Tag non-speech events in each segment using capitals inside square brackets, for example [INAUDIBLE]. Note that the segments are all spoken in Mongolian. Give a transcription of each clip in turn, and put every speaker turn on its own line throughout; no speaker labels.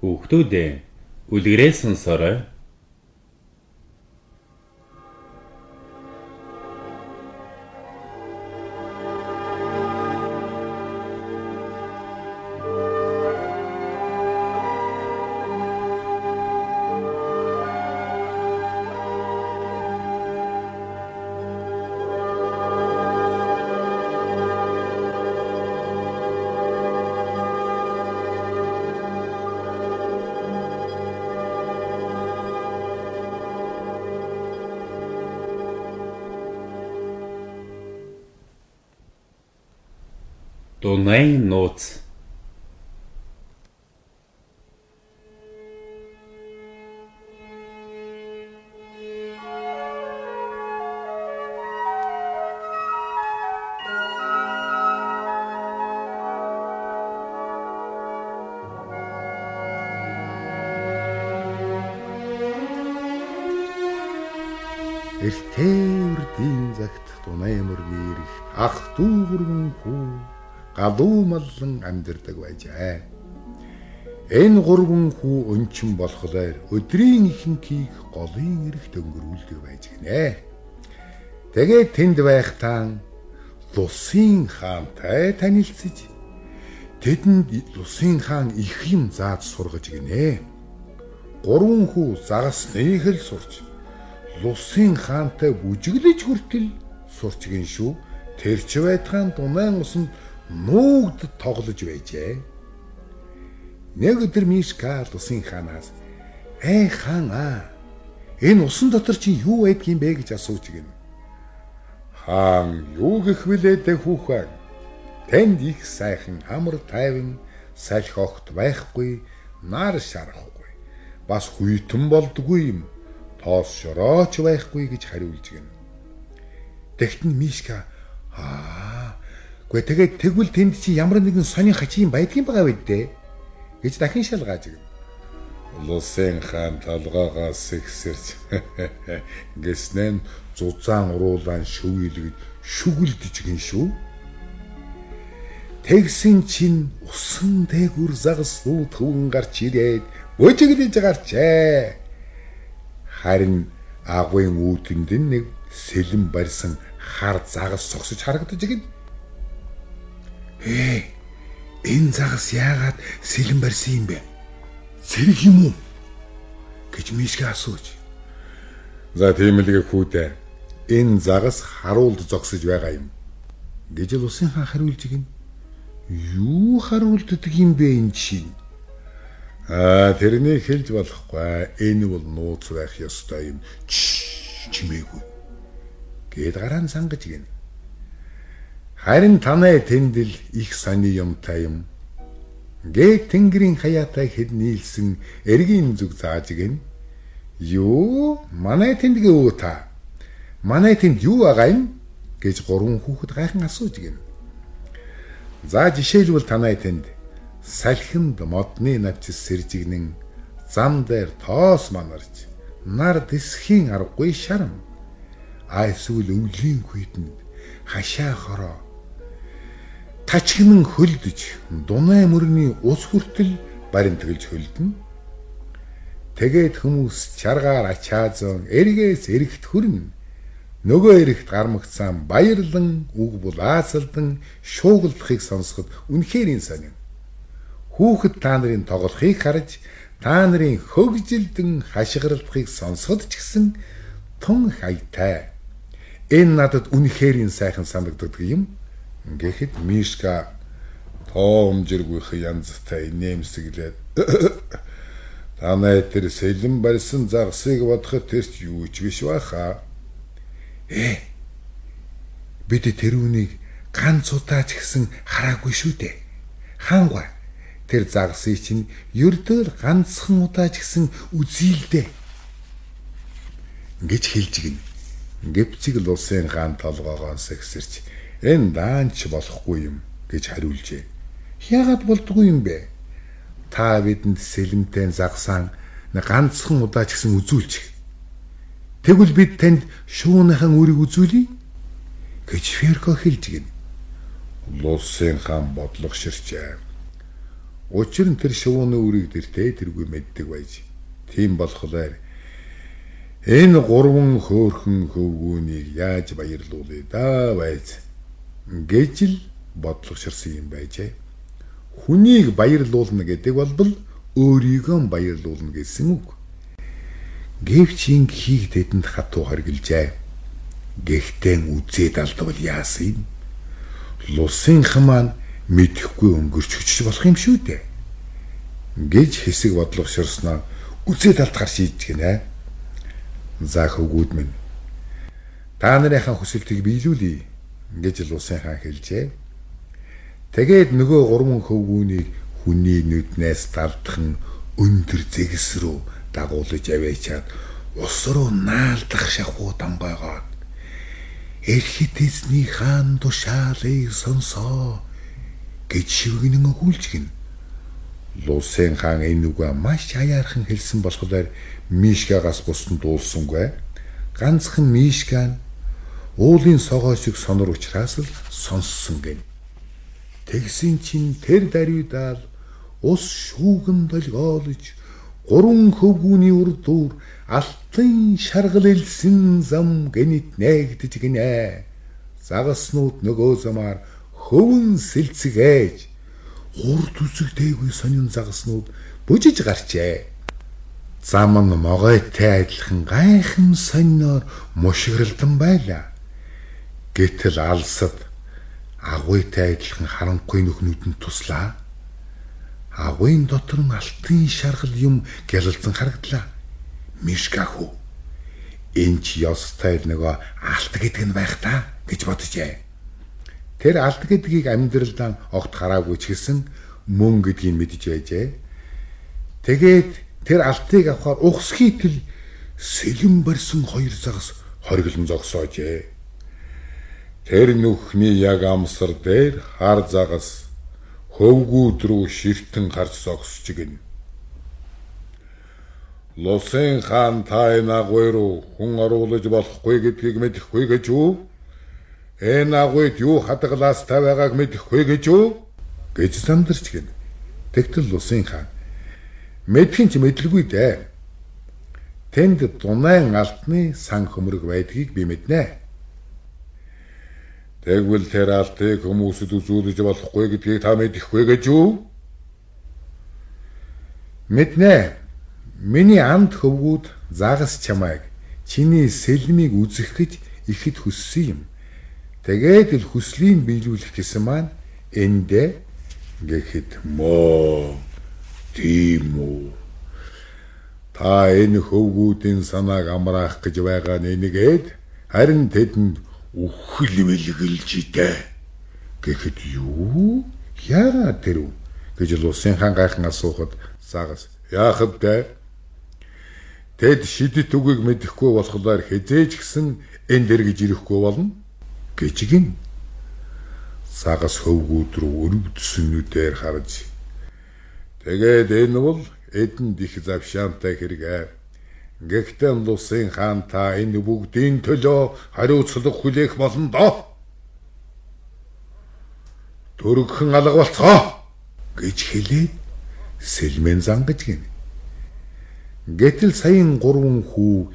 Хүүхдүүд үлгэрээ сонсоорой. Дунай нууц.
Эртээвэрдийн загт дунай мөргийн эрэгт ах дүү хүргэн хүү галуу маллан амьдардаг байжээ. Энэ гурван хүү өнчин болохоор өдрийн ихэнхийг голын эрэгт өнгөрүүлдэг байж гинэ. Тэгээд тэнд байх таан Лусын хаантай танилцж тэдэнд Лусын хаан их юм зааж сургаж гинэ. Гурван хүү загасныг л сурч Лусын хаантай бүжиглэж хүртэл сурч гин шүү. Тэрч байтгаан дунайн усанд нуугд тоглож байжээ. Нэг өдөр Мишка Лусын хаанаас "Ээ хаан аа, энэ усан дотор чи юу байдгийм бэ?" гэж асууж гин. Хаан юу гэх вүлээ дэ хүүхэн? Тэнд их сайхан амар тайван салхи огт байхгүй, нар шарахгүй. Бас хүйтэн болдгүй юм тоос шорооч байхгүй гэж хариулж гин. Тэгтэн Мишка аа гүй тэгээд тэгвэл тэнд чи ямар нэгэн сонин хачин байдгийн байгаа байд дээ гэж дахин шалгааж гин. Лусын хаан толгоогоос ихсэрч [LAUGHS] гэснэн зузаан уруулаан шүвилгэж шүгэлдэж гин шүү. Тэгсэн чин усан дээгүр загас руу төвөн гарч ирээд өжиглэж гарчээ харин агуйн үүтэнд нэг сэлэн барьсан хар загас цогсож харагдаж гин. Ээ энэ загас яагаад сэлэн барьсан юм бэ? Сэрэг юм уу? гэж мишгэ асууж. За тийм л хүүдээ. Энэ загас харуулд зогсож байгаа юм. гэж л усын хаан хариулж гин. Юу харуулддаг юм бэ энэ чинь? Аа тэрний хэлж болохгүй. Энэ бол нууц байх ёстой юм. Чимээгүй. Гээд гараан сангаж гин. Харин танай тэндэл их сони юмтай юм. Гээ тэнгэрийн хаяатай хэд нийлсэн эргийн зүг зааж гин. Юу? Манай тэндгээ өө та. Манай тэнд юу байгаа юм? гэж гурван хүүхэд гайхан асууж гин. За жишээлбэл танай тэнд салхинд модны навчис сэржигнэн зам дээр тоос манарч нар дэсхийн аргагүй шарам а эсвэл өвлийн хүйтэн хашаа хороо тачгнан хөлдөж дунай мөрний ус хүртэл баримтгэлж хөлдөн тэгээд хүмүүс чаргаар ачаазон эргээс эрэгт хүрнэ нөгөө эрэгт гармагцаан баярлан үг булаасалдан шуугилдахыг сонсоход үнэхээр ин сонин Хүүхэд та нарын тоглохыг харж та нарын хөгжилдөн хашгиралдахыг сонсоход ч гэсэн тун хайтай. Энэ надад үнэхэрийн сайхан санагддаг юм. Гэхдээ Мишка тоомжиргүйх янзтай нэмсэглээд [COUGHS] танай тэр сэлэн барьсан загсыг бодоход тэрч юу ч биш байхаа. Э бид тэр үнийг ганц удаа ч гэсэн хараагүй шүү дээ. Хаангаа тэр загсыг чинь ердөөл ганцхан удаа ч гэсэн үзийлдэ гэж хэлж гин. Гэвцэг л улсын хаан толгоогоос ихсэрч энэ даанч болохгүй юм гэж хариулжээ. Яагаад болдгүй юм бэ? Та бидэнд сэлэмтэй загсаан ганцхан удаа ч гэсэн үзүүлчих. Тэгвэл бид танд шүүнийхэн үрийг үзүүлье гэж Ферко хэлж гин. Улсын хаан бодлого ширчээ Учир нь тэр шувууны үрийг тэртээ тэргүй мэддэг байж. Тийм болохоор энэ гурван хөөхөн хөвгүүнийг яаж баярлуулъя да байж гэж л бодлогоширсан юм байжээ. Хүнийг баярлуулна гэдэг бол өөрийгөө баярлуулна гэсэн үг. Гэвч ингийг тэдэнд хатуу хоригилжээ. Гэхдээ үзээд алдвал яасан юм? Лусынх маань мэдэхгүй өнгөрч хүчж болох юм шүү дээ. гэж хэсэг бодлогоширсноо үзээд алдахар шийдэж гинэ. За хөвгүүд минь. Та нарынхаа хүсэлтийг биелүүлье гэж лусын хаан хэлжээ. Тэгээд нөгөө гурван хөвгүүнийг хүний нүднээс далдхан өндөр зэгс рүү дагуулж аваачаад ус руу наалдах шахуу дамгайгаад эрхэт эзний хаан тушаалыг сонсоо гэж шивгэнэн өгүүлж гин. Лусын хаан энэ үгээ маш аяархан хэлсэн болохоор Мишкагаас бусдан дуулсангүй. Ганцхан Мишка нь уулын согоо шиг сонор учраас л сонссон гэн. Тэгсэн чинь тэр даруйдаал ус шүүгэн долгоолж гурван хөвгүүний урдуур алтан шаргал элсэн зам гэнит нээгдэж гинэ. Загаснууд нөгөө замаар хөвөн сэлцгээж хурд үсэг дээгүй сонин загаснууд бүжиж гарчээ. Зам нь могойтой адилхан гайхам сониноор мушгиралдан байлаа. Гэтэл алсад агуйтай адилхан харанхуй нөхнүүд нь туслаа агуйн дотор нь алтын шаргал юм гялалзан харагдлаа. Мишкаху. Энд ч ёстой нөгөө алт гэдэг нь байх та гэж боджээ. Тэр алт гэдгийг амьдралдаа огт хараагүй ч гэсэн мөн гэдгийг мэдж байжээ. Тэгээд тэр алтыг авахар ухсхийтэл сэлэн барьсан хоёр загас хориглон зогсоожээ. Тэр нүхний яг амсар дээр хар загас хөвгүүд рүү ширтэн харж зогсож гин. Лосын хаан та энэ агуй руу хүн оруулж болохгүй гэдгийг мэдэхгүй гэж үү? Энэ агуйд юу хадгалаас та байгааг мэдэхгүй гэж үү? гэж сандарч гин. Тэгтэл Лусын хаан мэдхийн ч мэдлгүй дээ. Тэнд дунайн алтны сан хөмрөг байдгийг би мэднэ. Тэгвэл тэр алтыг хүмүүсд үзүүлж болохгүй гэдгийг та мэдэхгүй гэж юу? Мэднэ. Миний амт хөвгүүд загас чамайг чиний сэлмийг үзэх гэж ихэд хүссэн юм. Тэгээд л хүслийг биелүүлэх гэсэн маань эндэ гэхэд мөө тийм үү. Та энэ хөвгүүдийн санааг амраах гэж байгаа нэгээд харин тэдэнд үхэл мэлгэлж идэ. Гэхэд юу? Яагаад тэр үү? гэж Лусын хаан гайхан асуухад сагас яахад дээ? Тэд шидэт үгийг мэдэхгүй болохоор хизээж гисэн энэ дэр гэж ирэхгүй болно гэж гин. Сагас хөвгүүд рүү өрөвдсөн нүдээр харж тэгээд энэ бол эдэн дих завшаантай хэрэгээ Гэхдээ Лусын хаан та энэ бүгдийн төлөө хариуцлага хүлээх болно доо. Дөрөгхөн алга болцгоо гэж хэлээд сэлмэн зангаж гин. Гэтэл саяын гурван хүү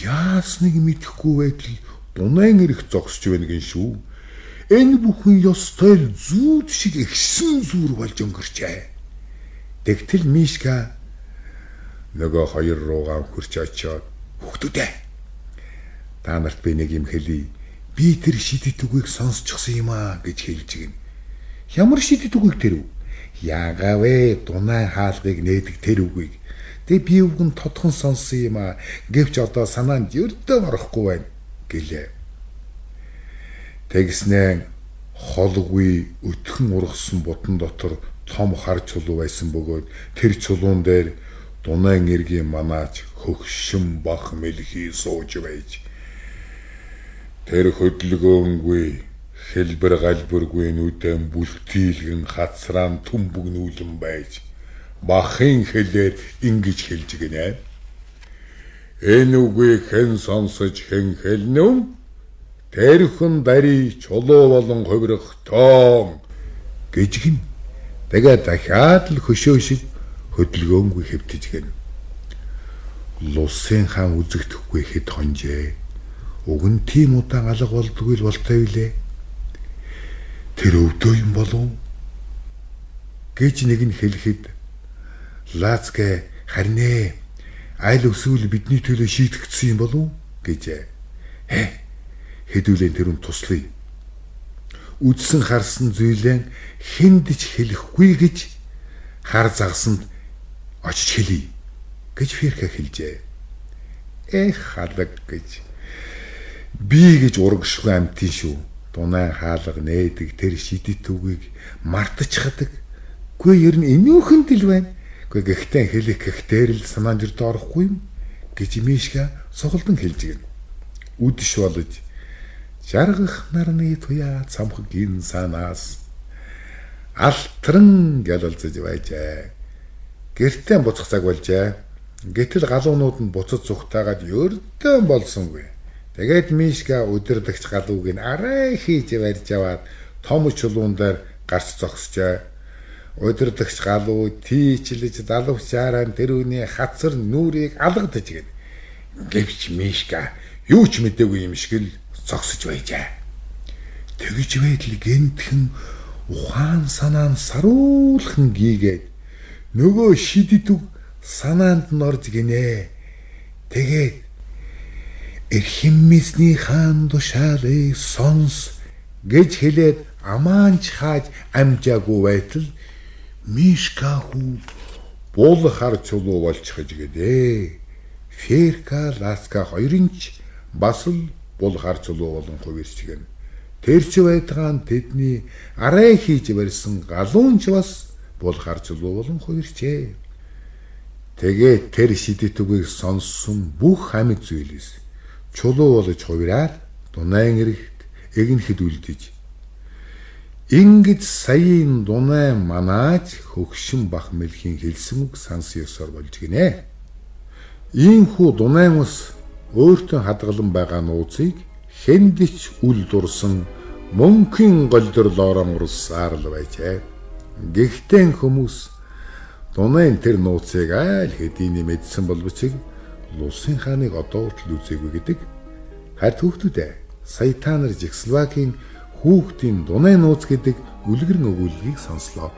яасныг мэдэхгүй байтал дунаан ирэх зогсож байна гин шүү. Энэ бүхэн ёстой зүүд шиг ихсэн зүр болж өнгөрчээ. Тэгтэл Мишка нөгөө хоёр руугаа хурч очиод хүүхдүүдээ та нарт би нэг юм хэлье. Би тэр шидэт үгийг сонсчихсан юм аа гэж хэлж гин. Ямар шидэт үгийг тэр үү? Яагавэ дунай хаалгыг нээдэг тэр үгийг. Тэг би үгэн тодхон сонссон юм аа. Гэвч одоо санаанд ердөө орохгүй байна гэлээ. Тэгснээ холгүй өтгөн ургасан бутан дотор том хар чулуу байсан бөгөөд тэр чулуун дээр Дунайн эргийн манаач хөгшин бах мэлхий сууж байж тэр хөдөлгөөнгүй хэлбэр галбиргүй нүдэн бүлтийлгэн хацраан түмбэг нүүлэн байж бахын хэлээр ингэж хэлж гинэ. Энэ үгийг хэн сонсож хэн хэлнэ? Тэр хүн дари чулуу болон хувирах тоон гэж гин. Тэгээд дахиад л хөшөө шиг хөдөлгөөнгүй хэвтэж гэнэ. Лусын хаан үзэгдэхгүй хэд хонжээ. Уг нь тийм удаан алга болдгүй л болтой билээ. Тэр өвдөө юм болов гэж нэг нь хэлэхэд Лацгэ харин ээ айл өсвөл бидний төлөө шийдэгдсэн юм болов гэжээ. Хэ хэдүүлэн тэрүн туслая. Үдсэн харсан зүйлээ хүндж хэлэхгүй гэж хар загсанд очиж хэлье гэж Ферка хэлжээ. Эх халаг гэж би гэж урагшгүй амтын шүү. Дунай хаалга нээдэг тэр шидэт үгийг мартчихдаг. Гүй ер нь энүүхэнд л байна. Гүй гэхдээ хэлэх гэхтэр л санаанд орохгүй юм гэж Мишка сухалдан хэлж гин. Үдэш болж жаргах нарны туяа цамхгийн санаас алтран гялалцаж байжээ. Гэртээ буцах цаг болжээ. Гэтэл галуунууд нь буцаж зүхтаагаад ердөө болсонгүй. Тэгээд Мишка өдөрдөгч галууг нь арай хийж барьж аваад том чулуун дээр гарч зогсжээ. Өдөрдөгч галуу тийчлэж далавчаараа тэрүүний хацар нүрийг алгадаж гэн. Гэвч Мишка юу ч мэдээгүй юм шиг л зогсож байжээ. Тэгж байтал гэнтхэн ухаан санаан саруулхан гийгээд нөгөө шидэдэг санаанд нь орж гинэ. Тэгээд эрхэммисний хаан тушаалыг сонс гэж хэлээд амаанч хааж амжаагүй байтал Мишка хүү буул хар чулуу болчихж гэдээ. Ферка Ласка хоёрынч бас л буул хар чулуу болон хувирч гэн. Тэрч байдгаан тэдний арай хийж барьсан галуунч бас буул хар чулуу болон хувирчээ. Тэгээд тэр шидэт үгийг сонссон бүх амьд зүйлээс чулуу болж хувираад дунаан эрэхт эгнэхэд үлдэж Ингэж саяын дунай манааж хөгшин бах мэлхийн хэлсэн үг санс ёсоор болж гинэ. Ийхүү дунайн ус өөртөө хадгалан байгаа нууцыг хэндич үл дурсан мөнхийн голдор лорон урсаар л байжээ. Гэхдээ хүмүүс Дунайн тэр нууцыг айл хэдийн мэдсэн боловч Лусын хааныг одоо хүртэл үзээгүй гэдэг. Харин хүүхдүүдээ сая та нар Чехословакийн хүүхдийн Дунай нууц гэдэг үлгэр нөгөөлгийг сонслоо.